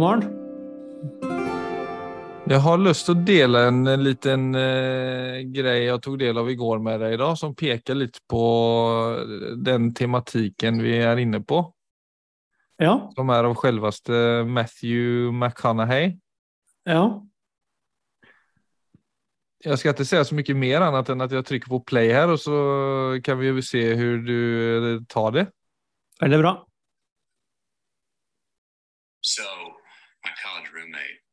God morgen. Jeg har lyst til å dele en liten eh, greie jeg tok del av i går med deg, da, som peker litt på den tematikken vi er inne på. Ja. Som er av selveste Matthew McConaughey. Ja. Jeg skal ikke si så mye mer annet enn at jeg trykker på play her, og så kan vi jo se hvordan du eh, tar det. Veldig bra. So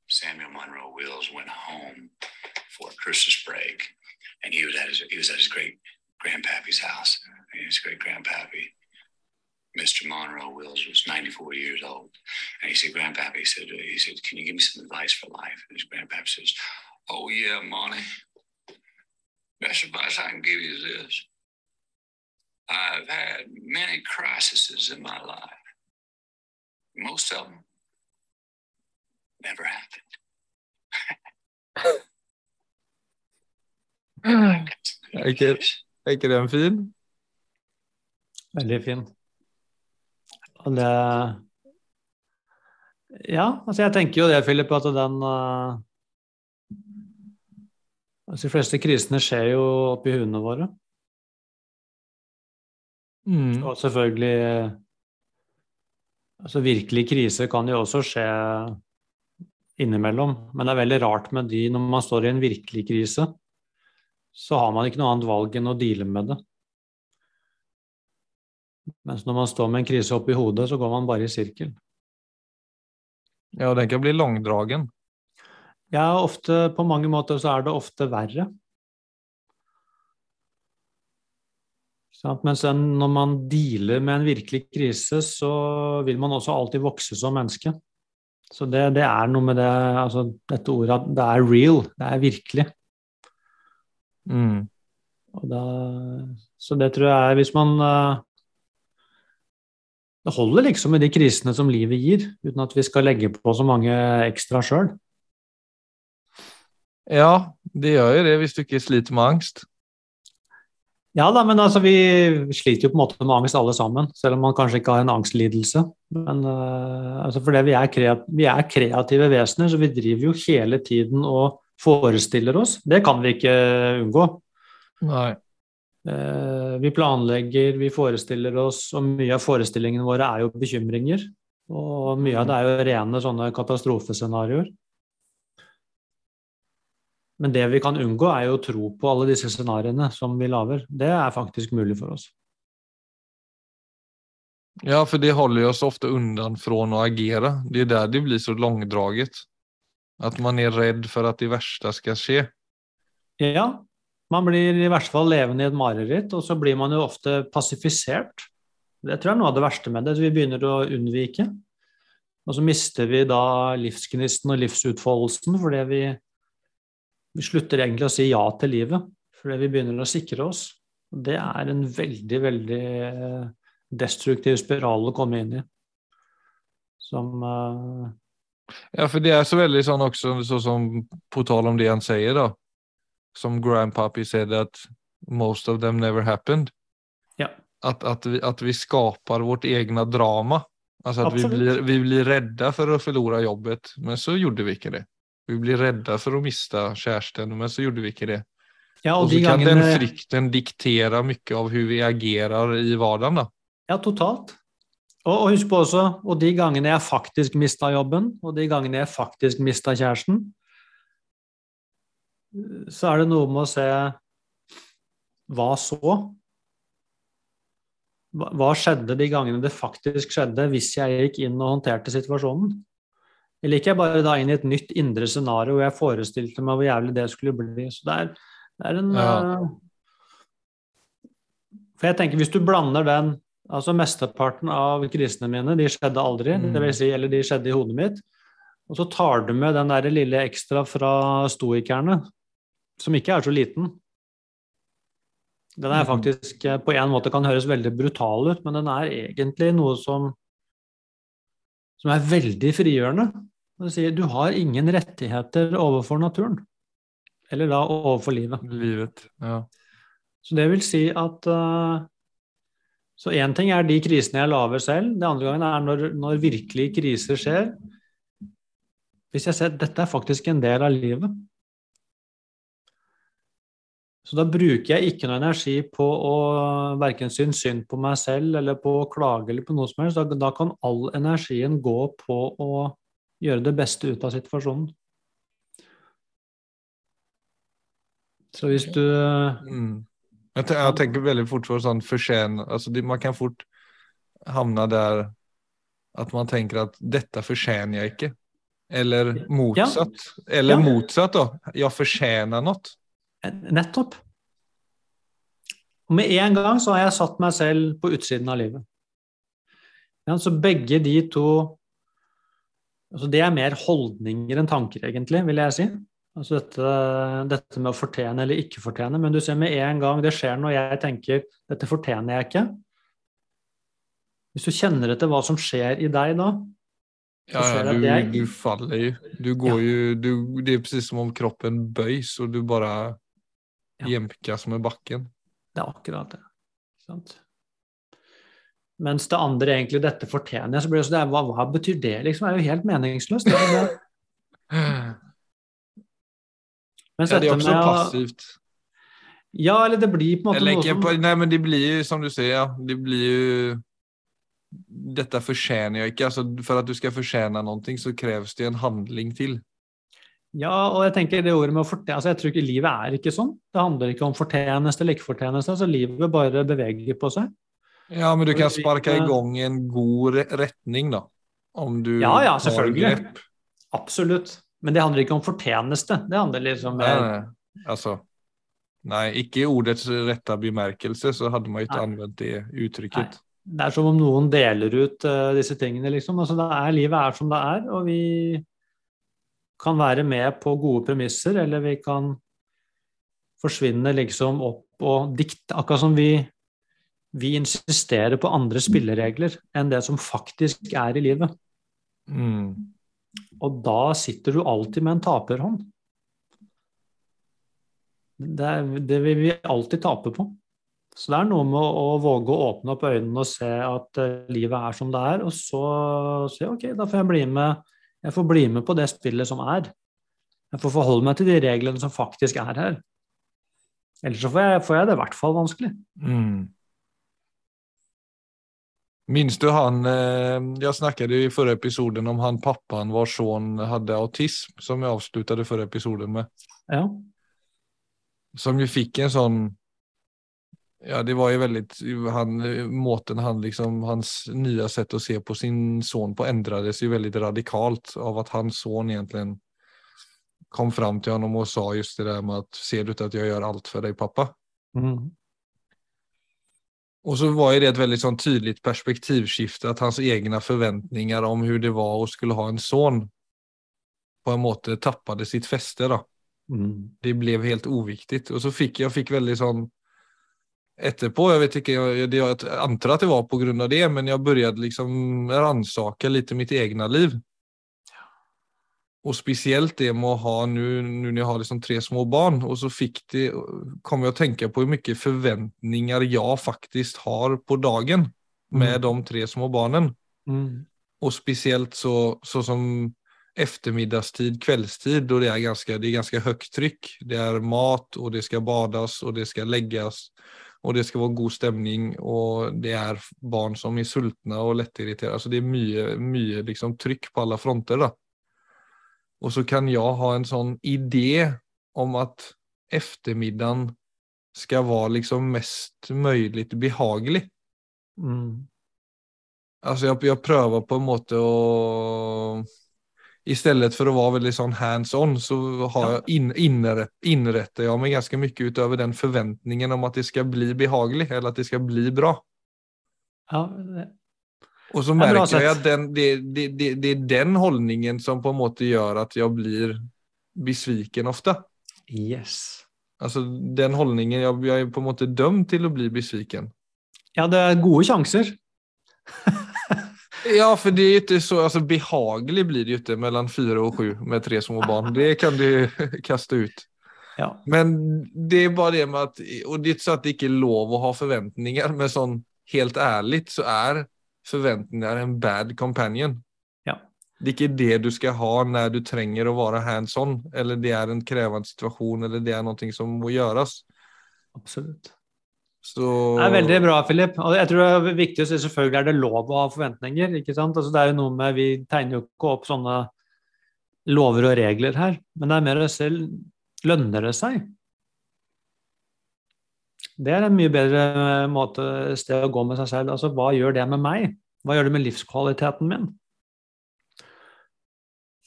Samuel Monroe Wills went home for Christmas break, and he was at his he was at his great grandpappy's house. And his great grandpappy, Mr. Monroe Wills, was 94 years old, and he said, "Grandpappy," he said, "He said, can you give me some advice for life?" And his grandpappy says, "Oh yeah, Monty. Best advice I can give you is this." I've had many crises in my life. Most of them never happened. Er ikke, er ikke den fin? Veldig fin. Og det Ja, altså jeg tenker jo det, Philip, at den uh, altså De fleste krisene skjer jo oppi hodene våre. Mm. Og selvfølgelig Altså virkelig krise kan jo også skje innimellom, men det er veldig rart med de når man står i en virkelig krise, så har man ikke noe annet valg enn å deale med det. Mens når man står med en krise oppi hodet, så går man bare i sirkel. Ja, den kan bli langdragen. Ja, ofte, på mange måter så er det ofte verre. Sånn, Mens når man dealer med en virkelig krise, så vil man også alltid vokse som menneske. Så det, det er noe med det, altså dette ordet at det er real, det er virkelig. Mm. Da, så det tror jeg er Hvis man eh, Det holder liksom med de krisene som livet gir, uten at vi skal legge på så mange ekstra sjøl. Ja, det gjør jo det hvis du ikke sliter med angst. Ja da, men altså vi sliter jo på en måte med angst alle sammen, selv om man kanskje ikke har en angstlidelse. Men uh, altså fordi vi er, kreat vi er kreative vesener, så vi driver jo hele tiden og forestiller oss. Det kan vi ikke unngå. Nei. Uh, vi planlegger, vi forestiller oss, og mye av forestillingene våre er jo bekymringer. Og mye av det er jo rene sånne katastrofescenarioer. Men det vi kan unngå, er jo å tro på alle disse scenarioene som vi lager. Det er faktisk mulig for oss. Ja, for det holder oss ofte unna fra å agere. Det er der det blir så langdraget. At man er redd for at det verste skal skje. Ja, man blir i hvert fall levende i et mareritt, og så blir man jo ofte passifisert. Det tror jeg er noe av det verste med det. Vi begynner å unnvike. Og så mister vi da livsgnisten og livsutfoldelsen fordi vi vi slutter egentlig å si ja til livet fordi vi begynner å sikre oss. Det er en veldig, veldig destruktiv spiral å komme inn i. Som uh... Ja, for det er så veldig sånn også, så som på tal om det han sier, da. Som grandpappy said at most of them never happened. Ja. At, at, vi, at vi skaper vårt egne drama. Altså at vi blir, vi blir redde for å forlore jobbet, men så gjorde vi ikke det. Vi blir redda for å miste kjæresten, men så gjorde vi ikke det. Ja, og, og så de kan gangene... den frykten diktere mye av hvordan vi agerer i hverdagen. da. Ja, totalt. Og, og, husk på også, og de gangene jeg faktisk mista jobben, og de gangene jeg faktisk mista kjæresten, så er det noe med å se hva så? Hva skjedde de gangene det faktisk skjedde, hvis jeg gikk inn og håndterte situasjonen? Eller gikk jeg bare da inn i et nytt indre scenario hvor jeg forestilte meg hvor jævlig det skulle bli? Så det er, det er en Ja. uh, For jeg tenker, hvis du blander den Altså mesteparten av krisene mine, de skjedde aldri, Mm. det vil si, eller de skjedde i hodet mitt. Og så tar du med den der lille ekstra fra stoikerne, som ikke er så liten. Den er Mm. faktisk eh, på en måte kan høres veldig brutal ut, men den er egentlig noe som som er veldig frigjørende. Det sier du har ingen rettigheter overfor naturen. Eller da overfor livet. Livet. Ja. Så det vil si at uh, Så én ting er de krisene jeg lager selv. Det andre gangen er når, når virkelige kriser skjer. Hvis jeg ser at dette er faktisk en del av livet. Så da bruker jeg ikke noe energi på å verken synes synd på meg selv eller på å klage eller på noe som helst. Da, da kan all energien gå på å gjøre det beste ut av situasjonen. Så hvis du Mm. Jeg, te- jeg tenker veldig fort på sånn fortjene altså, Man kan fort havne der at man tenker at dette fortjener jeg ikke. Eller motsatt. Eller Ja. motsatt, da. Jeg fortjener noe. Nettopp. Og med en gang så har jeg satt meg selv på utsiden av livet. Ja, så begge de to altså Det er mer holdninger enn tanker, egentlig, vil jeg si. Altså dette, dette med å fortjene eller ikke fortjene. Men du ser med en gang det skjer når jeg tenker 'dette fortjener jeg ikke'. Hvis du kjenner etter hva som skjer i deg da, Ja, ja, du, jeg- du faller jo. Du går jo du, Det er precis som om kroppen bøys, og du bare Ja. jemkas med bakken. Det er akkurat det. Sant? Mens det andre egentlig 'dette fortjener jeg', så blir det sånn hva, hva betyr det, liksom? Det er jo helt meningsløst. Mens Ja, det er også med passivt. Ja, eller det blir på en måte Eller noe som på, nei, men det blir jo som du sier, ja. Det blir jo Dette fortjener jeg ikke. Altså, for at du skal fortjene noe, så kreves det en handling til. Ja, og jeg tenker det ordet med å fortjene altså Jeg tror ikke livet er ikke sånn. Det handler ikke om fortjeneste eller ikke fortjeneste. Altså livet bare beveger på seg. Ja, men du kan sparke i gang en god retning, da. Om du Ja, ja, selvfølgelig. grep. Absolutt. Men det handler ikke om fortjeneste. Det handler liksom Nei, nei. Altså Nei, ikke i ordets rette bemerkelse, så hadde man ikke Nei. anvendt det uttrykket. Det er som om noen deler ut uh, disse tingene, liksom. Altså, det er, livet er som det er, og vi kan være med på gode premisser, eller vi kan forsvinne liksom opp og dikte. Akkurat som vi, vi insisterer på andre spilleregler enn det som faktisk er i livet. Mm. Og da sitter du alltid med en taperhånd. Det, er, det vil vi alltid tape på. Så det er noe med å, å våge å åpne opp øynene og se at uh, livet er som det er, og så si ok, da får jeg bli med, jeg får bli med på det spillet som er. Jeg får forholde meg til de reglene som faktisk er her. Ellers så får jeg, får jeg det i hvert fall vanskelig. Mm. Minns du han eh, snakket snackade i forrige episoden om han pappan vår son hadde autism som jeg avsluttet forrige episoden med. Ja. Som jo fikk en sånn Ja, det var jo veldig han måten han liksom hans nye sett å se på sin son på endret jo veldig radikalt av at hans son egentlig kom fram til ham og sa just det der med at ser du ikke at jeg gjør alt for deg, pappa? Mm. Och så var ju det ett väldigt sånt tydligt perspektivskifte att hans egna förväntningar om hur det var och skulle ha en son på en måte tappade sitt fäste då. Mm. Det blev helt oviktigt och så fick jag fick väldigt sån etterpå, jag vet inte, jag, jag antar att det var på grund av det, men jag började liksom rannsaka lite mitt egna liv. Och spesielt det med å ha nu, nu jeg har liksom tre små barn og så fikk det, kom jeg å tenke på hvor mye forventninger jeg faktisk har på dagen med Mm. de tre små barnen. Mm. Og spesielt så, så som eftermiddagstid, kvällstid da det er ganske, det är ganska högt tryck. Det er mat og det skal badas og det skal legges, og det skal være god stemning, og det er barn som er sultne og lettirriterte. Altså, det er mye, mye liksom trykk på alle fronter. Då. Och så kan jag ha en sån idé om att eftermiddagen ska vara liksom mest möjligt behaglig. Mm. Altså, jeg, jeg prøver på en måte å stedet for å være veldig sånn hands on, så har jeg in, innrett, innretter jeg meg ganske mye utover den forventningen om at det skal bli behagelig, eller at det skal bli bra. Ja, Og så er merker jeg at den, det, det, det, det er den holdningen som på en måte gjør at jeg blir besviken ofte. yes. Altså den holdningen jeg, jeg er på en måte dømt til å bli besviken. Ja, det er gode sjanser. Ja, for det er ikke så altså, Behagelig blir det jo ikke mellom fire og sju med tre små barn. Det kan du kaste ut. Ja. Men det er bare det med at Og det er ikke så at det ikke er lov å ha forventninger, men sånn helt ærlig så er forventninger en bad companion. Ja. det er ikke det du skal ha når du trenger å være hands on, eller det er en krevende situasjon, eller det er noe som må gjøres. Absolutt. Så Det er veldig bra, Philip. Og jeg tror det er viktig å si selvfølgelig er det lov å ha forventninger. ikke sant? Altså, det er jo noe med, Vi tegner jo ikke opp sånne lover og regler her, men det er mer å se lønner det seg. Det er en mye bedre måte, sted å gå med seg selv. Altså, Hva gjør det med meg? Hva gjør det med livskvaliteten min?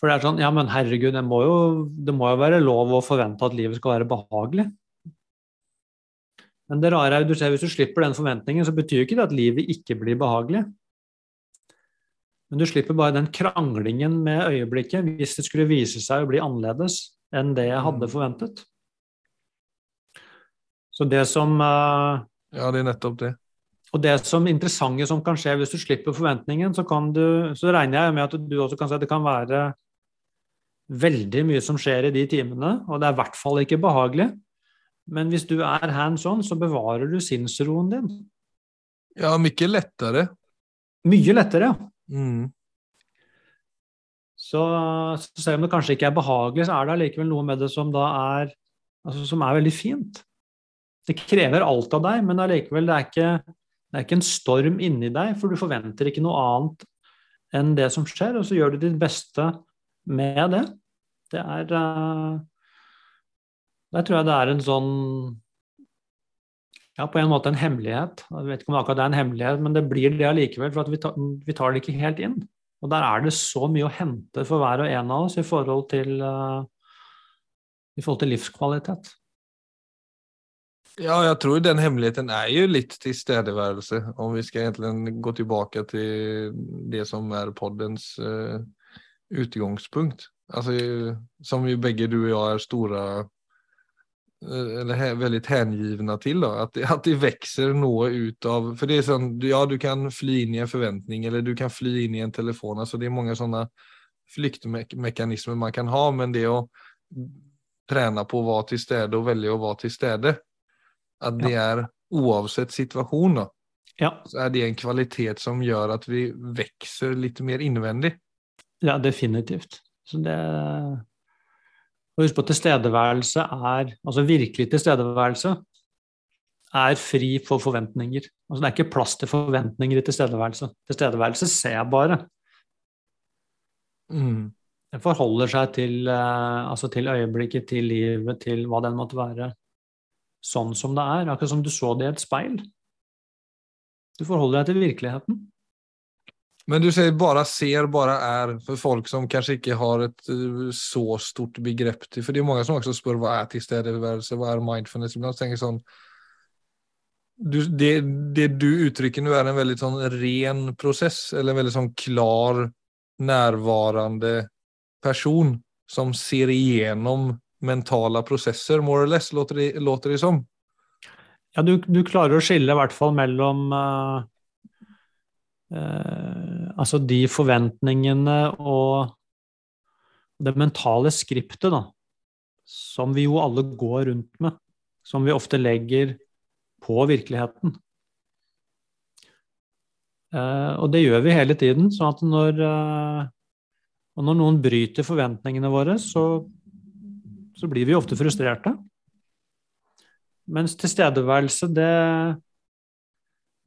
For det er sånn, ja, men herregud, det må jo, det må jo være lov å forvente at livet skal være behagelig. Men det rare er jo, du ser, hvis du slipper den forventningen, så betyr jo ikke det at livet ikke blir behagelig. Men du slipper bare den kranglingen med øyeblikket hvis det skulle vise seg å bli annerledes enn det jeg hadde forventet. Så det som uh, Ja, det er nettopp det. Og det som interessante som kan skje hvis du slipper forventningen, så, kan du, så regner jeg med at du også kan si at det kan være veldig mye som skjer i de timene, og det er i hvert fall ikke behagelig. Men hvis du er hands on, så bevarer du sinnsroen din. Ja, mye lettere. Mye lettere, ja. Mm. Så, så selv om det kanskje ikke er behagelig, så er det allikevel noe med det som da er, altså, som er veldig fint. Det krever alt av deg, men allikevel det er det er ikke en storm inni deg, for du forventer ikke noe annet enn det som skjer, og så gjør du ditt beste med det. Det er uh, Der tror jeg det er en sånn Ja, på en måte en hemmelighet. Jeg vet ikke om akkurat det er en hemmelighet, men det blir det allikevel, for vi tar, vi, tar, det ikke helt inn. Og der er det så mye å hente for hver og en av oss i forhold til, uh, i forhold til livskvalitet. Ja, jeg tror den hemmeligheten er jo litt tilstedeværelse, om vi skal egentlig gå tilbake til det som er poddens uh, utgangspunkt. Altså, som vi begge du og jeg er store eh, eller veldig hengivne til. Da. At, det, at det vokser noe ut av For det er sånn, ja, du kan fly inn i en forventning, eller du kan fly inn i en telefon. altså Det er mange sånne flyktmekanismer man kan ha, men det å trene på å være til stede og velge å være til stede, at det ja. er uansett situasjon, da, ja. så er det en kvalitet som gjør at vi vokser litt mer innvendig. Ja, definitivt. Så det og Husk på tilstedeværelse er Altså virkelig tilstedeværelse er fri for forventninger. Altså Det er ikke plass til forventninger i tilstedeværelse. Tilstedeværelse ser jeg bare. Mm. Det forholder seg til, uh, altså til øyeblikket, til livet, til hva den måtte være. Sånn som det er. Akkurat som du så det i et speil. Du forholder deg til virkeligheten. Men du sier bare ser, bare er, for folk som kanskje ikke har et uh, så stort begrep til For det er mange som også spør hva er tilstedeværelse, hva er mindfulness? Iblant tenker sånn du, det, det, du uttrykker nå, er en veldig sånn ren prosess, eller en veldig sånn klar, nærværende person som ser igjennom mentale prosesser, more or less, låter det, låter det som. Ja, du, du, klarer å skille i hvert fall mellom uh, uh, Altså de forventningene og det mentale skriptet, da, som vi jo alle går rundt med, som vi ofte legger på virkeligheten. Uh, og det gjør vi hele tiden. sånn at når, uh, når noen bryter forventningene våre, så, så, blir vi ofte frustrerte. Mens tilstedeværelse, det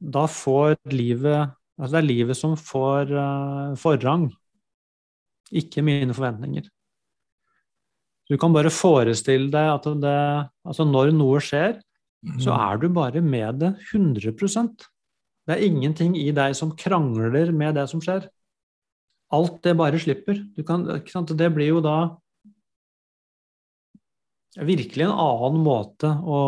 Da får livet Altså det er livet som får uh, forrang, ikke mine forventninger. Du kan bare forestille deg at det, altså når noe skjer, mm. så er du bare med det 100% Det er ingenting i deg som krangler med det som skjer. Alt det bare slipper. Kan, det blir jo da virkelig en annen måte å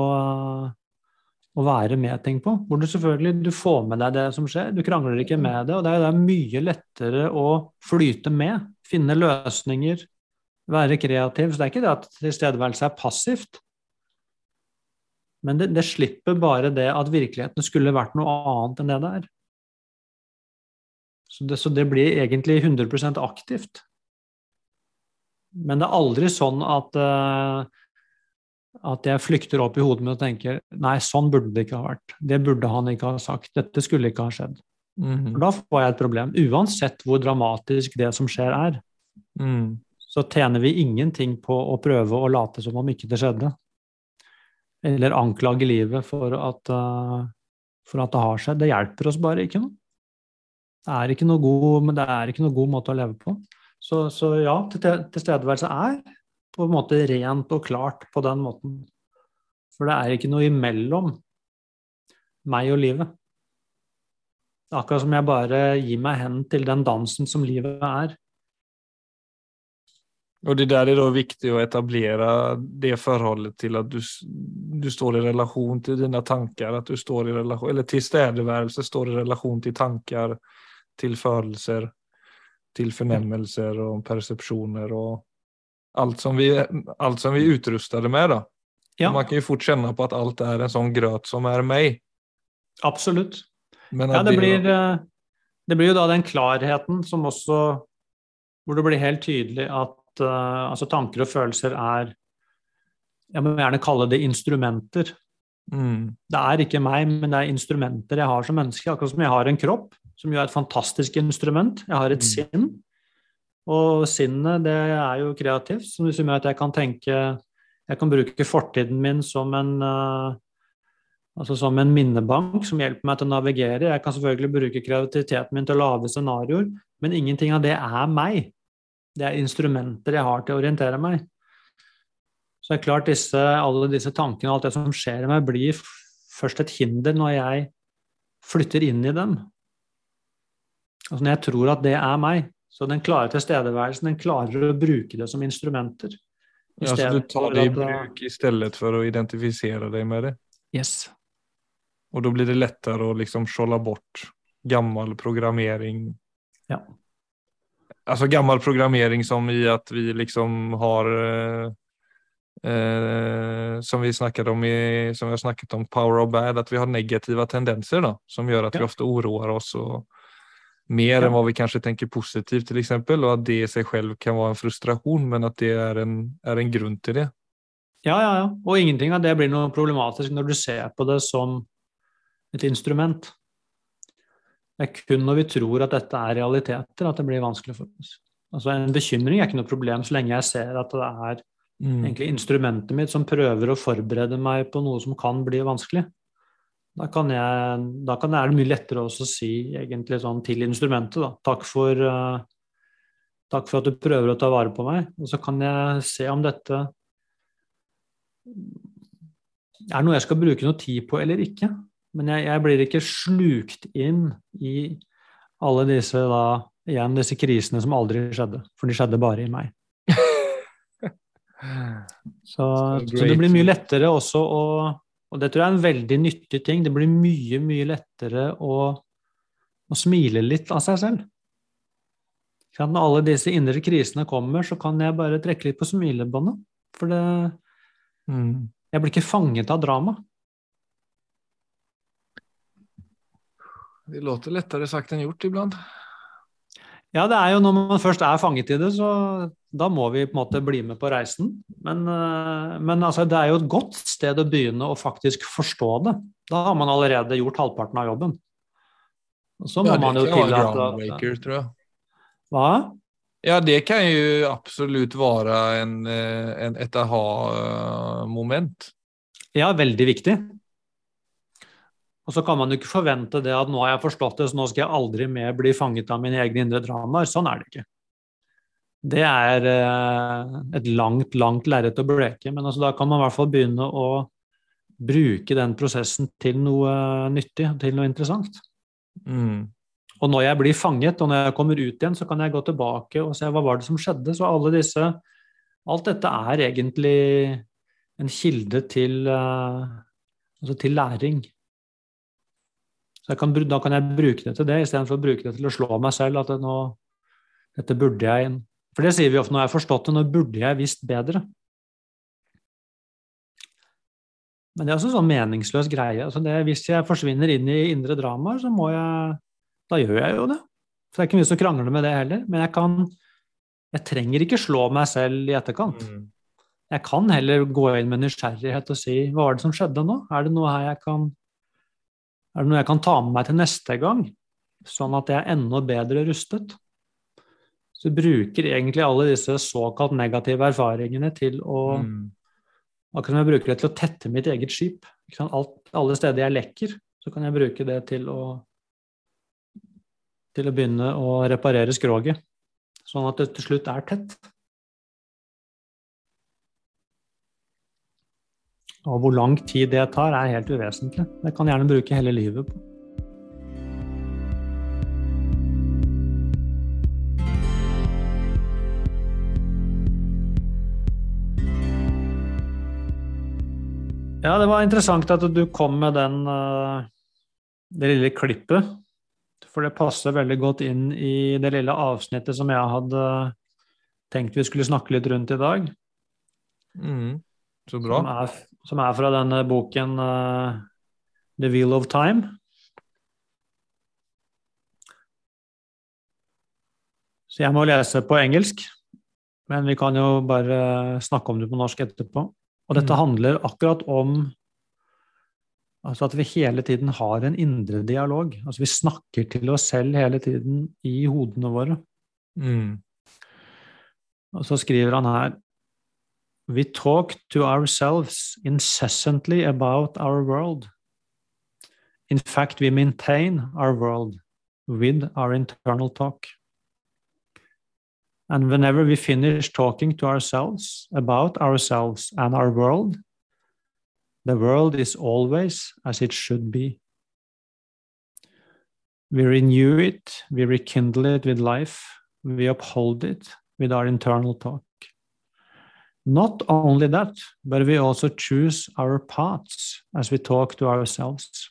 å være med ting på. Hvor du selvfølgelig du får med deg det som skjer, du krangler ikke med det. Og det er, det er mye lettere å flyte med, finne løsninger, være kreativ. Så det er ikke det at tilstedeværelse er passivt. Men det, det, slipper bare det at virkeligheten skulle vært noe annet enn det det er. Så det, så det blir egentlig 100% aktivt. Men det er aldri sånn at uh, at jeg flykter opp i hodet mitt og tenker nei, sånn burde det ikke ha vært. Det burde han ikke ha sagt. Dette skulle ikke ha skjedd. Mm. -hmm. da får jeg et problem. Uansett hvor dramatisk det som skjer, er, Mm. så tjener vi ingenting på å prøve å late som om ikke det skjedde. Eller anklage livet for at, uh, for at det har skjedd. Det hjelper oss bare ikke noe. Det er ikke noe god, men det er ikke noe god måte å leve på. Så, så ja, tilstedeværelse er på en måte rent og klart på den måten. For det er ikke noe imellom meg og livet. Akkurat som jeg bare gir meg hen til den dansen som livet er. Og det der er da viktig å etablere det forholdet til at du, du står i relasjon til dine tanker, at du står i relasjon, eller tilstedeværelse står i relasjon til tanker, til følelser, til fornemmelser og persepsjoner och allt som vi, allt som vi är utrustade med då. Ja, Man kan ju fort känna på att allt är en sån gröt som är mig. absolutt. Men Ja, att det blir, eh, det blir jo da den klarheten som også Hvor det blir helt tydelig at uh, altså tanker og følelser er Jeg må gjerne kalle det instrumenter. Mm, Det er ikke meg, men det er instrumenter jeg har som menneske. Akkurat som jeg har en kropp, som jo er et fantastisk instrument. Jeg har et Mm. sinn. Og sinnet, det er jo kreativt, som gjør at jeg kan tenke Jeg kan bruke fortiden min som en eh, Altså som en minnebank som hjelper meg til å navigere. Jeg kan selvfølgelig bruke kreativiteten min til å lage scenarioer, men ingenting av det er meg. Det er instrumenter jeg har til å orientere meg. Så det er klart disse, alle disse tankene og alt det som skjer i meg, blir først et hinder når jeg flytter inn i dem. Altså når jeg tror at det er meg. Så den klare tilstedeværelsen, den klarer å bruke det som instrumenter. Ja, så du tar det i bruk i stedet for å identifisere deg med det. Yes. Og da blir det lettere å liksom skjolde bort gammel programmering. Ja. Altså gammel programmering som i at vi liksom har eh, eh, som vi snakket om i, som vi har snakket om Power of Bad, at vi har negativa tendenser da, som gjør at ja. vi ofte uroer oss och mer Ja. än vad vi kanske tänker positivt till exempel och att det i sig själv kan vara en frustration men att det är en, är en grund till det. Ja, ja, ja. Og ingenting av det blir noe problematisk når du ser på det som et instrument. Det er kun når vi tror at dette er realiteter, at det blir vanskelig for oss. Altså En bekymring er ikke noe problem så lenge jeg ser at det er Mm. egentlig instrumentet mitt som prøver å forberede meg på noe som kan bli vanskelig. Da, kan jeg, da kan, er det mye lettere også å si egentlig sånn til instrumentet da. Takk for, uh, takk for at du prøver å ta vare på meg. Og så kan jeg se om dette er noe jeg skal bruke noe tid på eller ikke. Men jeg, jeg blir ikke slukt inn i alle disse da, igjen disse krisene som aldri skjedde. For de skjedde bare i meg. Så, So så det blir mye lettere også å Og det tror jeg er en veldig nyttig ting. Det blir mye, mye lettere å, å smile litt av seg selv. For når alle disse indre krisene kommer, så kan jeg bare trekke litt på smilebåndet. For det, Mm. jeg blir ikke fanget av drama. Det låter lettere sagt enn gjort ibland. Ja, det er jo når man først er fanget i det, så da må vi på en måte bli med på reisen. Men, eh, men altså, det er jo et godt sted å begynne å faktisk forstå det. Da har man allerede gjort halvparten av jobben. Og så må Ja, man jo tillate at groundbreaker tror jeg. Hva? Ja, det kan jo absolutt være en, eh, en, et aha-moment. Ja, veldig viktig. Og så kan man jo ikke forvente det at nå har jeg forstått det, så nå skal jeg aldri mer bli fanget av mine egne indre dramaer. Sånn er det ikke. Det er eh, et langt, langt lerret å bleke, men altså, da kan man i hvert fall begynne å bruke den prosessen til noe nyttig, til noe interessant. Mm. Og når jeg blir fanget, og når jeg kommer ut igjen, så kan jeg gå tilbake og se hva var det som skjedde. Så alle disse Alt dette er egentlig en kilde til, eh, altså til læring. Så kan, da kan jeg bruke det til det, istedenfor å bruke det til å slå meg selv at det nå, dette burde jeg For det sier vi ofte når jeg har forstått det, nå burde jeg visst bedre. Men det er også en sånn meningsløs greie. Altså det, hvis jeg forsvinner inn i indre dramaer, så må jeg Da gjør jeg jo det. Så det er ikke mye som krangler med det heller. Men jeg kan Jeg trenger ikke slå meg selv i etterkant. Mm. Jeg kan heller gå inn med nysgjerrighet og si hva var det som skjedde nå? Er det noe her jeg kan Er det noe jeg kan ta med meg til neste gang? sånn at jeg er enda bedre rustet. Så du bruker egentlig alle disse såkalt negative erfaringene til å Mm. Akkurat som jeg bruker det til å tette mitt eget skip. Alt, alle steder jeg lekker, så kan jeg bruke det til å til å begynne å reparere skroget, sånn at det til slutt er tett. Og hvor lang tid det tar, er helt uvesentlig. Det kan gjerne bruke hele livet på. Ja, det var interessant at du kom med den, eh, det lille klippet. For det passer veldig godt inn i det lille avsnittet som jeg hadde tenkt vi skulle snakke litt rundt i dag. Mm. Så bra. Som er, som er fra denne boken uh, The Wheel of Time. Så jeg må lese på engelsk, men vi kan jo bare snakke om det på norsk etterpå. Og dette Mm. handler akkurat om altså at vi hele tiden har en indre dialog. Altså vi snakker til oss selv hele tiden i hodene våre. Mm. Og så skriver han her We talk to ourselves incessantly about our world. In fact, we maintain our world with our internal talk. And whenever we finish talking to ourselves about ourselves and our world, the world is always as it should be. We renew it, we rekindle it with life, we uphold it with our internal talk. Not only that, but we also choose our paths as we talk to ourselves.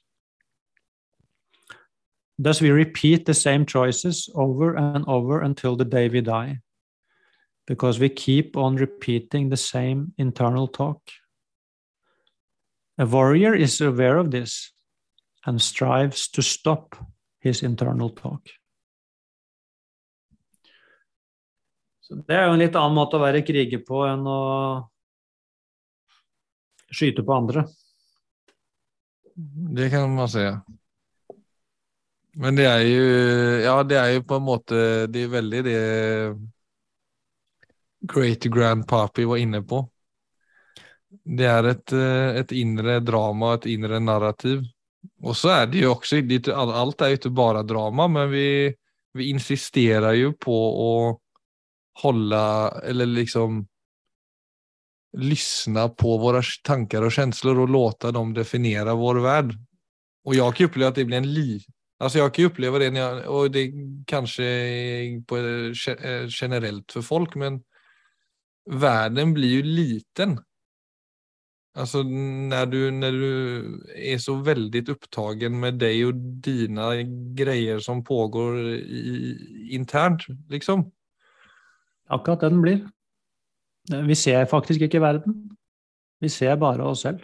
Thus, we repeat the same choices over and over until the day we die, because we keep on repeating the same internal talk. A warrior is aware of this and strives to stop his internal talk. Så det er jo en litt annen måte å være kriger på enn å skyte på andre. Det kan man säga. Men det er jo Ja, det er jo på en måte Det er veldig det Great Grandpappy var inne på. Det er et, eh, et indre drama, et indre narrativ. Og så er det jo også Alt er jo ikke bare drama, men vi, vi insisterer jo på å holde Eller liksom lyssna på våra tankar och känslor och låta dem definiera vår värld. Och jag kan uppleva att det blir en li... Alltså jag kan uppleva det, när jag, och det kanske är på, eh, generellt för folk, men världen blir ju liten. Alltså när du, när du är så väldigt upptagen med dig och dina grejer som pågår i, internt, liksom. Akkurat det den blir. Vi ser faktisk ikke verden. Vi ser bare oss selv.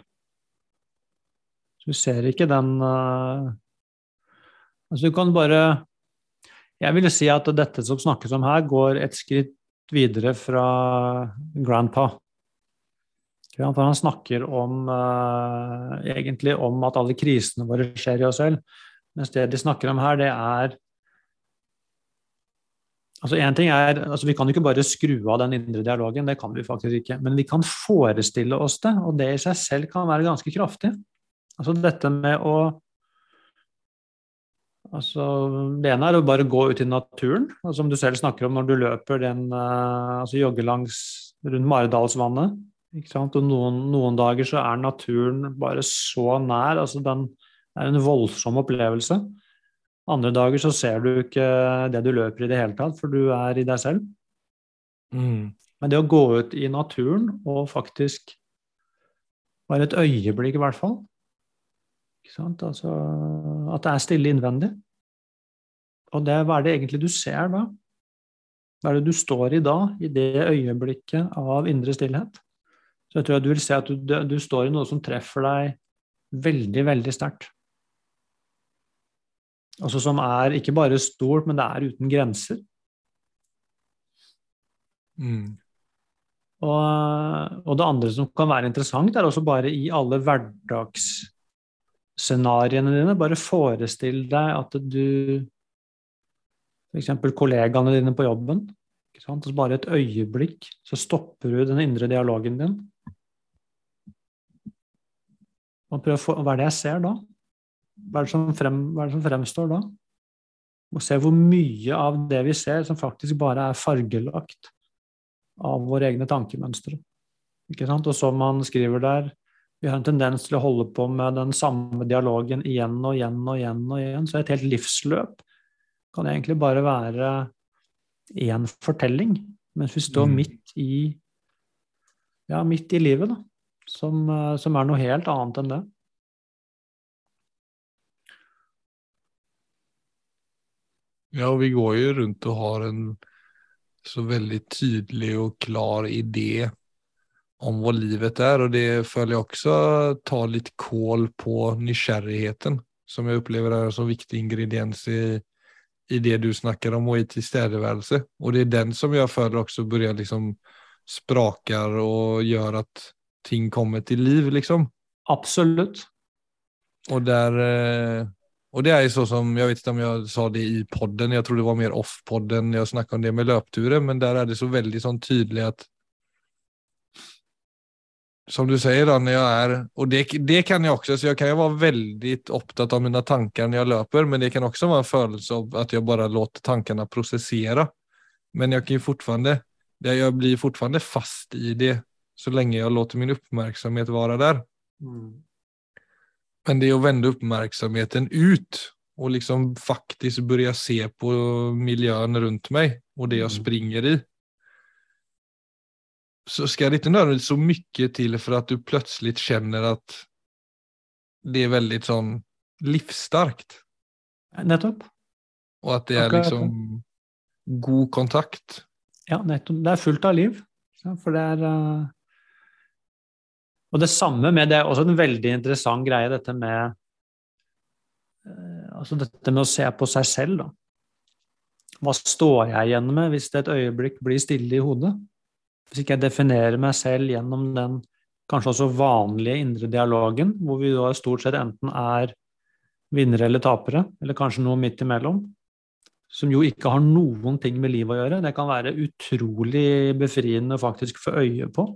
Så vi ser ikke den uh... Altså, du kan bare Jeg vil si at dette som snakkes om her, går et skritt videre fra grandpa. For han snakker om uh, egentlig om at alle krisene våre skjer i oss selv. Mens det de snakker om her, det er Altså en ting er, altså Vi kan ikke bare skru av den indre dialogen, det kan vi faktisk ikke. Men vi kan forestille oss det, og det i seg selv kan være ganske kraftig. Altså dette med å altså Det ene er å bare gå ut i naturen, altså som du selv snakker om når du løper den altså jogger langs rundt Maridalsvannet. ikke sant? Og noen, noen dager så er naturen bare så nær. altså den er en voldsom opplevelse. Andre dager så ser du ikke det du løper i det hele tatt, for du er i deg selv. Mm. Men det å gå ut i naturen og faktisk bare et øyeblikk, i hvert fall ikke sant? Altså, At det er stille innvendig. Og det, hva er det egentlig du ser da? Hva er det du står i da, i det øyeblikket av indre stillhet? Så jeg tror at du vil se at du, du står i noe som treffer deg veldig, veldig sterkt. Altså som er ikke bare stort, men det er uten grenser. Mm. Og, og, det andre som kan være interessant, er også bare i alle hverdagsscenarioene dine. Bare forestill deg at du F.eks. kollegaene dine på jobben. Ikke sant? Så bare et øyeblikk så stopper du den indre dialogen din. Og prøv å Hva er det jeg ser da? Hva er det som, frem, hva er det som fremstår da? Og se hvor mye av det vi ser, som faktisk bare er fargelagt av våre egne tankemønstre. Ikke sant? Og som man skriver der, vi har en tendens til å holde på med den samme dialogen igjen og igjen og igjen. og igjen. Så et helt livsløp kan egentlig bare være én fortelling, mens vi står mm. midt i ja, midt i livet, da, som, eh, som er noe helt annet enn det. Ja, og vi går jo rundt og har en så veldig tydelig og klar idé om hva livet er, og det føler jeg også tar litt kål på nysgjerrigheten, som jeg opplever er en så viktig ingrediens i, i det du snakker om, og i tilstedeværelse. Og det er den som jeg føler også begynner liksom spraker og gjør at ting kommer til liv, liksom. Absolutt. Og der eh, och det är så som, jag vet inte om jag sa det i podden, jag tror det var mer off-podden, jag snackade om det med löpturen, men där är det så väldigt sånn tydligt att som du säger då, när jag är, och det, det kan jag också, så jag kan ju vara väldigt upptatt av mina tankar när jag löper, men det kan också vara en følelse av att jag bara låter tankarna processera. Men fortfarande, jag blir fortfarande fast i det så länge jag låter min uppmärksamhet vara där. Mm. Men det är att vända uppmärksamheten ut och liksom faktiskt börja se på miljön runt mig och det jag mm. springer i. Så ska det inte nödvändigtvis så mycket till för att du plötsligt känner att det är väldigt sånn livsstarkt. Nettopp. Og at det er liksom god kontakt. Ja, nettopp. Det er fullt av liv. For det er uh, Og det samme med det er også en veldig interessant greie, dette med eh, Altså dette med å se på seg selv, da. Hva står jeg igjen med hvis det et øyeblikk blir stille i hodet? Hvis ikke jeg definerer meg selv gjennom den kanskje også vanlige indre dialogen, hvor vi da stort sett enten er vinnere eller tapere, eller kanskje noe midt imellom, som jo ikke har noen ting med livet å gjøre. Det kan være utrolig befriende å faktisk få øye på.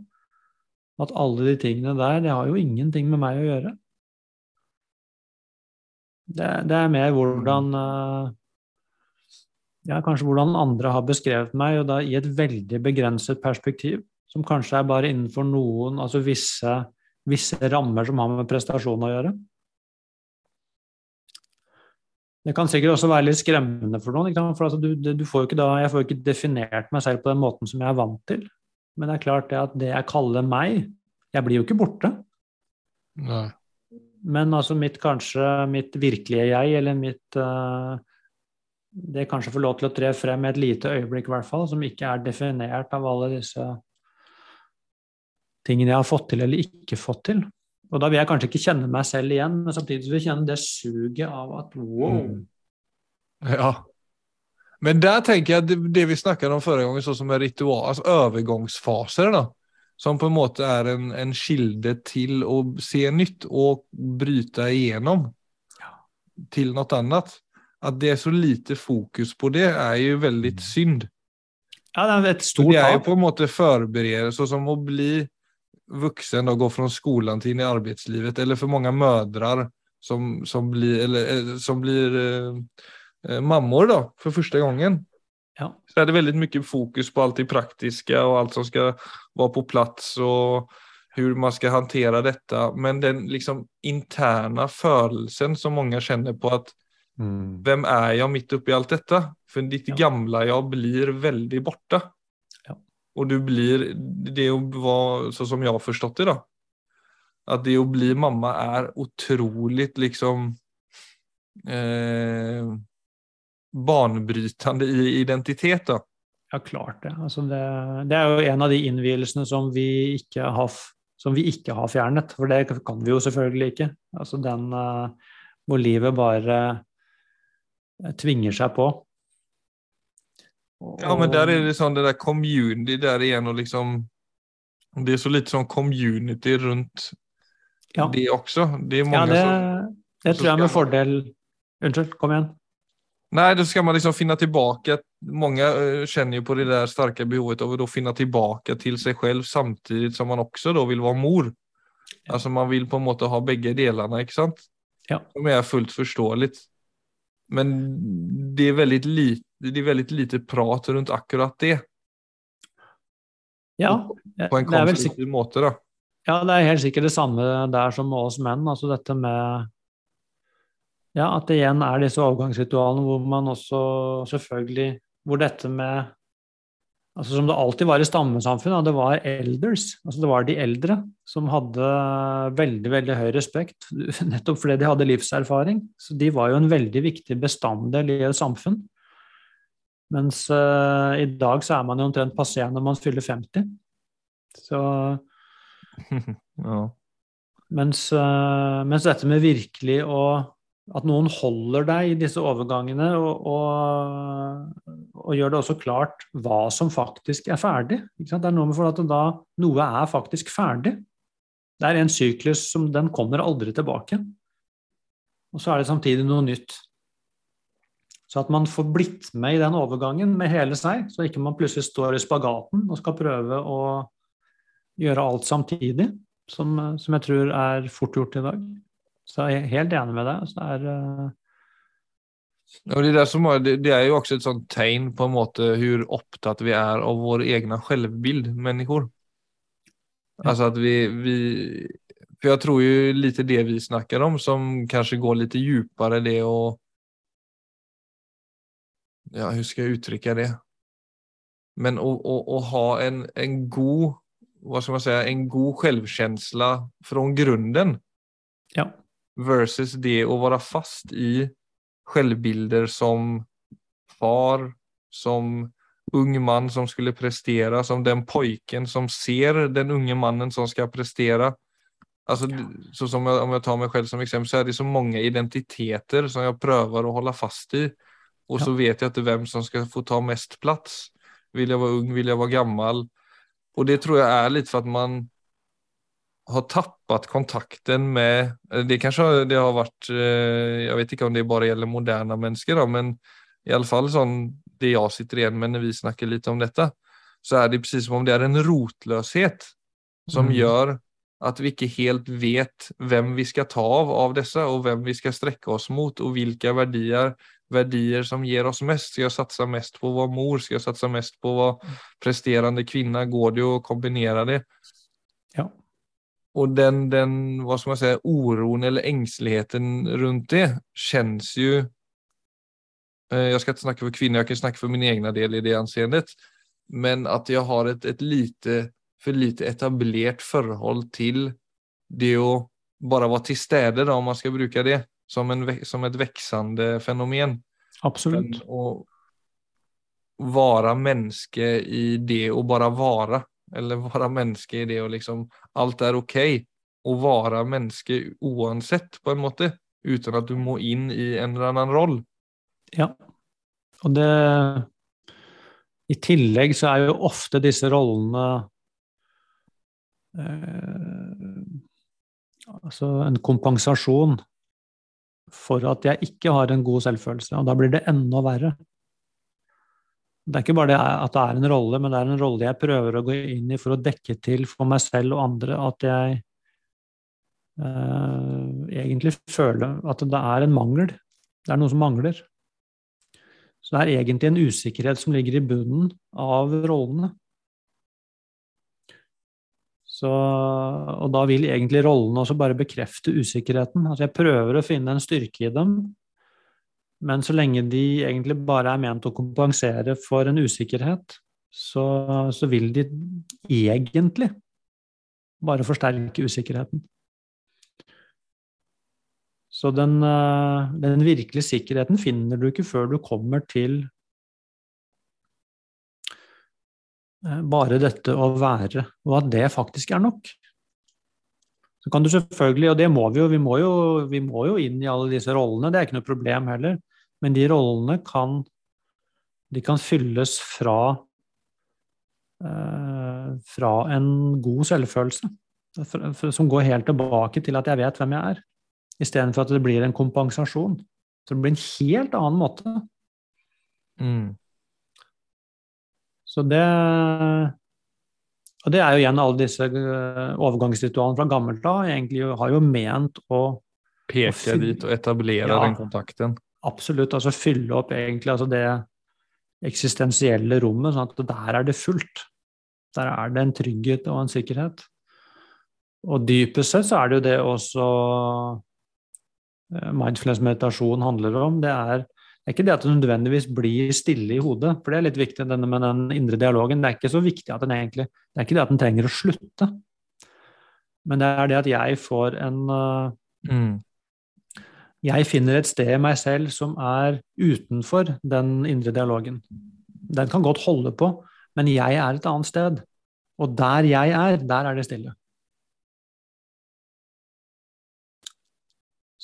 At alle de tingene der, det har jo ingenting med meg å gjøre. Det, det er mer hvordan eh, Ja, kanskje hvordan andre har beskrevet meg, og da i et veldig begrenset perspektiv. Som kanskje er bare innenfor noen, altså visse, visse rammer som har med prestasjon å gjøre. Det kan sikkert også være litt skremmende for noen. For altså, du, du får da, jeg får jo ikke definert meg selv på den måten som jeg er vant til. Men det er klart det at det jeg kaller meg, jeg blir jo ikke borte. Nei. Men altså mitt kanskje mitt virkelige jeg, eller mitt uh, Det kanskje får lov til å tre frem et lite øyeblikk, i hvert fall, som ikke er definert av alle disse tingene jeg har fått til eller ikke fått til. Og da vil jeg kanskje ikke kjenne meg selv igjen, men samtidig vil jeg kjenne det suget av at wow. Mm. Ja. Men der tenker jeg det, det vi snakket om gang, sånn som er ritual, altså overgangsfaser, da som på en måte er en, en kilde til å se nytt og bryte igjennom til noe annet. At det er så lite fokus på det, er jo veldig mm. synd. Ja, det er et stort Det er jo på en måte forberedelse, sånn som å bli voksen og gå fra skolen til inn i arbeidslivet, eller for mange mødre som, som blir, eller, eh, som blir eh, mammor da, for første gangen. Ja. Så er det veldig mye fokus på alt det praktiske og alt som skal være på plass og hvordan man skal håndtere dette. Men den liksom interne følelsen som mange kjenner på at mm. hvem er jeg midt oppi alt dette? For ditt ja. gamle jeg blir veldig borte. Ja. Og du blir Det å være sånn som jeg har forstått det, da. At det å bli mamma er utrolig liksom eh, banebrytende i identitet, da? Ja, klart det. Altså det. det. er jo en av de innvielsene som vi ikke har, som vi ikke har fjernet. For det kan vi jo selvfølgelig ikke. Altså den uh, hvor livet bare uh, tvinger seg på. Og, ja, men der er det sånn det der community der igjen, og liksom Det er så litt sånn community rundt ja. det også. Det er mange ja, det, det tror jeg med fordel Unnskyld, kom igjen. Nei, da skal man liksom finne tilbake Mange eh, kjenner jo på det der sterke behovet av å finne tilbake til seg selv, samtidig som man også da vil være mor. Ja. Altså Man vil på en måte ha begge delene, ikke sant? Ja. Som er fullt forståelig. Men det er veldig lite, det er veldig lite prat rundt akkurat det. Ja, på en konstruktiv måte, da. Ja, det er helt sikkert det samme der som med oss menn. Altså dette med Ja, at det igjen er disse overgangsritualene hvor man også selvfølgelig Hvor dette med altså Som det alltid var i stammesamfunnet, det var elders. Altså det var de eldre som hadde veldig, veldig høy respekt, nettopp fordi de hadde livserfaring. Så de var jo en veldig viktig bestanddel i et samfunn. Mens uh, i dag så er man jo omtrent passé når man fyller 50. Så ja. mens, uh, mens, dette med virkelig å At noen holder deg i disse overgangene og, og, og gjør det også klart hva som faktisk er ferdig. Det er noe med for at da noe er faktisk ferdig. Det er en syklus som den kommer aldri tilbake. Og så er det samtidig noe nytt. Så at man får blitt med i den overgangen med hele seg, så ikke man plutselig står i spagaten og skal prøve å gjøre alt samtidig, som, som, jeg tror er fort gjort i dag. Så jeg er helt enig med deg. Så det er ja, det, er som, det, det, er jo også et sånt tegn på en måte hvor opptatt vi er av vår egne selvbild, mennesker. Altså at vi, vi For jeg tror jo litt det vi snakker om, som kanskje går litt dypere, det å Ja, hvordan skal jeg uttrykke det? Men å, å, å ha en, en god hva skal man si, en god självkänsla fra grunden. Ja. Versus det å være fast i selvbilder som far, som ung mann som skulle prestere, som den pojken som ser den unge mannen som skal prestere. Alltså, ja. så som jag, om jeg tar meg selv som eksempel, så er det så mange identiteter som jeg prøver å holde fast i. Og ja. så vet jeg ikke vem som skal få ta mest plass. Vil jeg være ung, Vil jeg være gammel? Og det tror jeg er litt for at man har tappet kontakten med, det kanskje det har vært Jeg vet ikke om det bare gjelder moderne mennesker, da, men i sånn det jeg sitter igjen med når vi snakker litt om dette, så er det precis som om det er en rotløshet som mm. gjør at vi ikke helt vet vem vi skal ta av av dessa og vem vi skal strekke oss mot og vilka verdier, verdier som gir oss mest? Skal jeg satsa mest på å være mor? Skal jeg satsa mest på å være presterende kvinne? Går det å kombinere det? Och den, den, vad ska man säga, oron eller ängsligheten runt det känns ju eh, jag ska inte snacka för kvinnor, jag kan snacka för min egna del i det anseendet. Men att jag har ett, ett lite för lite etablerat förhåll till det att bara vara till städer om man ska bruka det som, en, som ett växande fenomen. Absolut. Och vara menneske i det och bara vara. Eller være menneske i det og liksom Alt er OK å være menneske uansett, på en måte. uten at du må inn i en eller annen roll. Ja. Og det I tillegg så er jo ofte disse rollene eh, Altså en kompensasjon for at jeg ikke har en god selvfølelse, og da blir det enda verre. Det er ikke bare det at det er en rolle, men det er en rolle jeg prøver å gå inn i for å dekke til for meg selv og andre at jeg eh, egentlig føler at det er en mangel. Det er noe som mangler. Så det er egentlig en usikkerhet som ligger i bunnen av rollene. Så, og da vil egentlig rollene også bare bekrefte usikkerheten. Altså jeg prøver å finne en styrke i dem, men så lenge de egentlig bare er ment å kompensere for en usikkerhet, så, så vil de egentlig bare forsterke usikkerheten. Så den, eh, den virkelige sikkerheten finner du ikke før du kommer til Eh, bare dette å være, og at det faktisk er nok. Så kan du selvfølgelig, og det må vi jo, vi må jo, vi må jo inn i alle disse rollene, det er ikke noe problem heller, men de rollene kan, de kan fylles fra, eh, fra en god selvfølelse, som går helt tilbake til at jeg vet hvem jeg er, istedenfor at det blir en kompensasjon. Så det blir en helt annen måte Mm. Så det Og det er jo igjen alle disse eh, overgangsritualene fra gammelt av egentlig har jo ment å Peke dit og etablere Ja. den kontakten. absolutt altså fylle opp egentlig altså det eksistensielle rommet, sånn at der er det fullt. Der er det en trygghet og en sikkerhet. Og dypest sett så er det jo det også eh, mindfulness-meditasjon handler om. Det er, det er ikke det at det nødvendigvis blir stille i hodet, for det er litt viktig denne med den indre dialogen. Det er ikke så viktig at den egentlig Det er ikke det at den trenger å slutte, men det er det at jeg får en eh, Mm. jeg finner et sted i meg selv som er utenfor den indre dialogen. Den kan godt holde på, men jeg er et annet sted. Og der jeg er, der er det stille.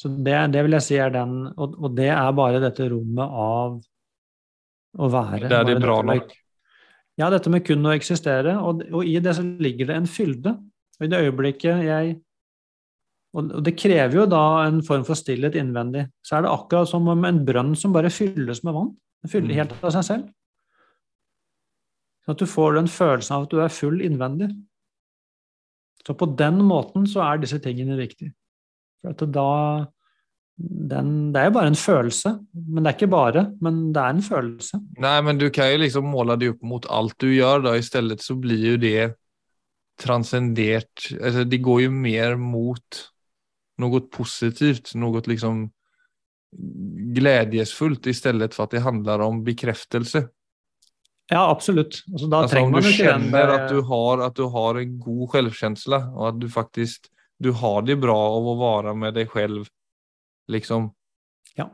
Så det, det vil jeg si er den Og, og det er bare dette rommet av å være. Det er det bra med- nok. Ja, dette med kun å eksistere. Og, og i det så ligger det en fylde. Og i det øyeblikket jeg og og det krever jo da en form for stillhet innvendig. Så er det akkurat som om en brønn som bare fylles med vann. Den fyller Mm. helt av seg selv. Så at du får den følelsen av at du er full innvendig. Så på den måten så er disse tingene viktige. For at da den, Det er jo bare en følelse. Men det er ikke bare, men det er en følelse. Nei, men du kan jo liksom måle det opp mot alt du gjør, da. I stedet så blir jo det transcendert. altså, det går jo mer mot noe positivt, noe liksom gledesfullt, i stedet for at det handler om bekreftelse. Ja, absolutt. Altså, trenger om man du den känner du, har, at du har en god selvkjensle, og at du faktiskt du har det bra av å være med deg selv, Liksom. Ja.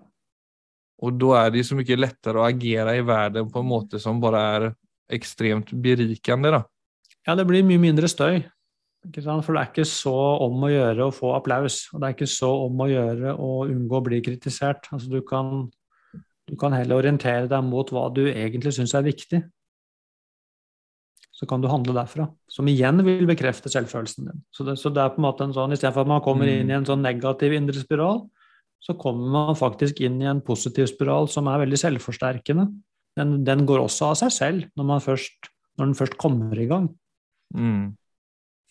Og da er det så mye lettere å agere i verden på en måte som bare er ekstremt berikende, da. Ja, det blir mye mindre støy. For det er ikke så om å gjøre å få applaus. Og det er ikke så om å gjøre å unngå å bli kritisert. Altså, du, kan, du kan heller orientere deg mot hva du egentlig syns er viktig. Så kan du handle derfra. Som igjen vil bekrefte selvfølelsen din. Så det, så det er på en måte en sånn, Istedenfor at man kommer Mm. inn i en sånn negativ indre spiral, så kommer man faktisk inn i en positiv spiral som er veldig selvforsterkende. Den, den går også av seg selv når, man først, når den først kommer i gang. Mm.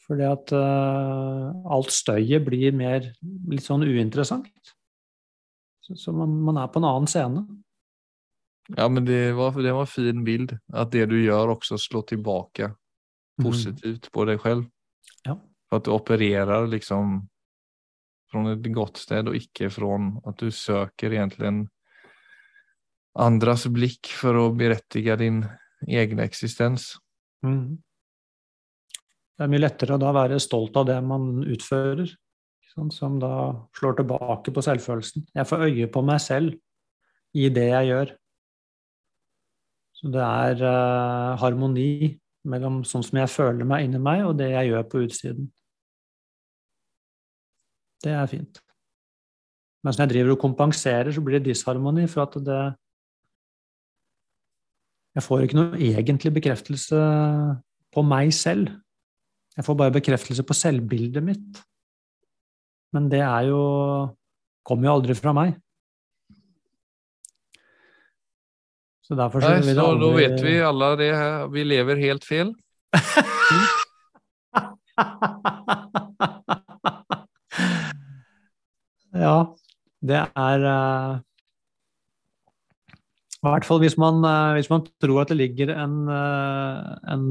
Fordi at uh, alt støyet blir mer litt sånn uinteressant. Så, så man, man er på en annen scene. Ja, men det var, det var en fin bild. Att det du gör också slår tillbaka Mm. positivt på dig själv. Ja. För att du opererar liksom från ett gott sted och icke från att du söker egentligen andras blick för att berättiga din egen existens. Mm. Det er mye lettere å da være stolt av det man utfører, ikke som da slår tilbake på selvfølelsen. Jeg får øye på meg selv i det jeg gjør. Så det er uh, harmoni mellom sånn som jeg føler meg inni meg, og det jeg gjør på utsiden. Det er fint. Mens når jeg driver og kompenserer, så blir det disharmoni, for at det Jeg får ikke noe egentlig bekreftelse på meg selv. Jeg får bare bekreftelse på selvbildet mitt. Men det er jo Kommer jo aldri fra meg. Så derfor så Nei, vil det så aldri vet vi alle det her. Vi lever helt fel. ja, det er uh... I hvert fall hvis man, eh, hvis man tror at det ligger en, eh, en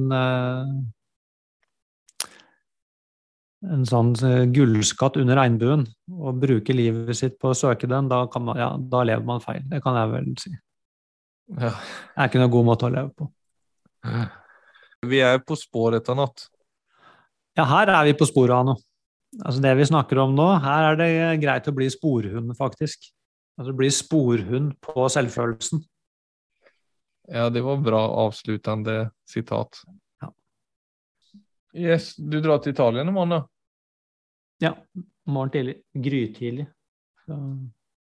en sånn gullskatt under regnbuen, og bruker livet sitt på å søke den, da, kan man, ja, da lever man feil. Det kan jeg vel si. Ja. Det er ikke noen god måte å leve på. Vi er på sporet av natt Ja, her er vi på sporet av noe. Altså det vi snakker om nå, her er det greit å bli sporhund, faktisk. Altså bli sporhund på selvfølelsen. Ja, det var bra avsluttende sitat. Ja. Yes, du drar till Italien morgen, da? Ja, morgen tidlig. Grytidlig. Så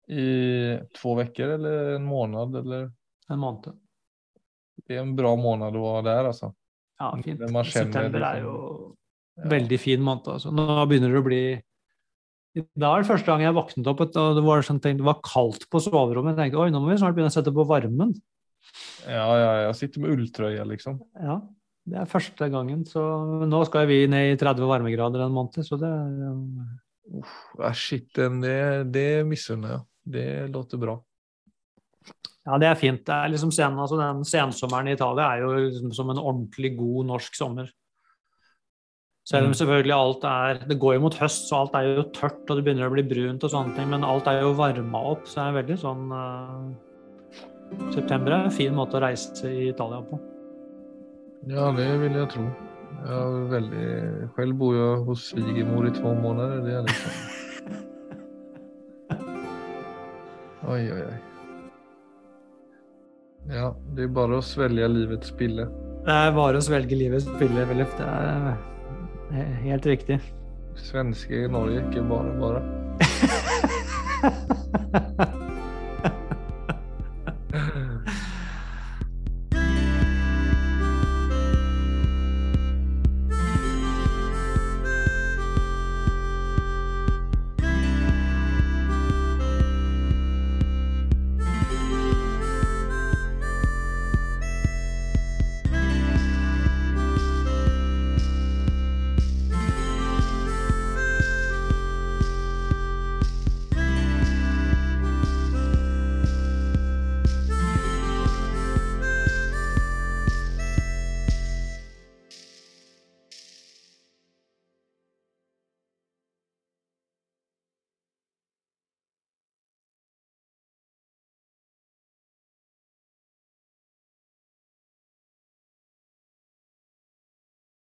I två uker eller en måned, eller? En måned. Det er en bra måned å være der, altså. Ja, fint. Kjenner September er liksom- jo Ja. veldig fin måned. Altså. Nå begynner det å bli Da er det første gang jeg våknet opp, og det var, sånn, tenkt, det var kaldt på soverommet. Jeg tenkte oi, nå må vi snart begynne å sette på varmen. Ja, ja, jeg sitter med ulltrøye, liksom. Ja, det er første gangen. Så nå skal vi ned i 30 varmegrader en måned, så det Uff, ja, shit, det, det misunner jeg. Det låter bra. Ja, det er fint. Det er liksom sen, altså den sensommeren i Italia er jo liksom som en ordentlig god norsk sommer. Selv om Mm. selvfølgelig alt er Det går jo mot høst, så alt er jo tørt og det begynner å bli brunt og sånne ting, men alt er jo varma opp, så det er veldig sånn uh, September er en fin måte å reise i Italia på. Ja, det vil jeg tro. Jeg veldig... Selv bor jeg hos svigermor i to måneder. Det er liksom Oi, oi, oi. Ja, det er bare å svelge livets pille. Det er bare å svelge livets pille, Willef. Det er eh, helt riktig. Svenske i Norge, ikke bare, bare.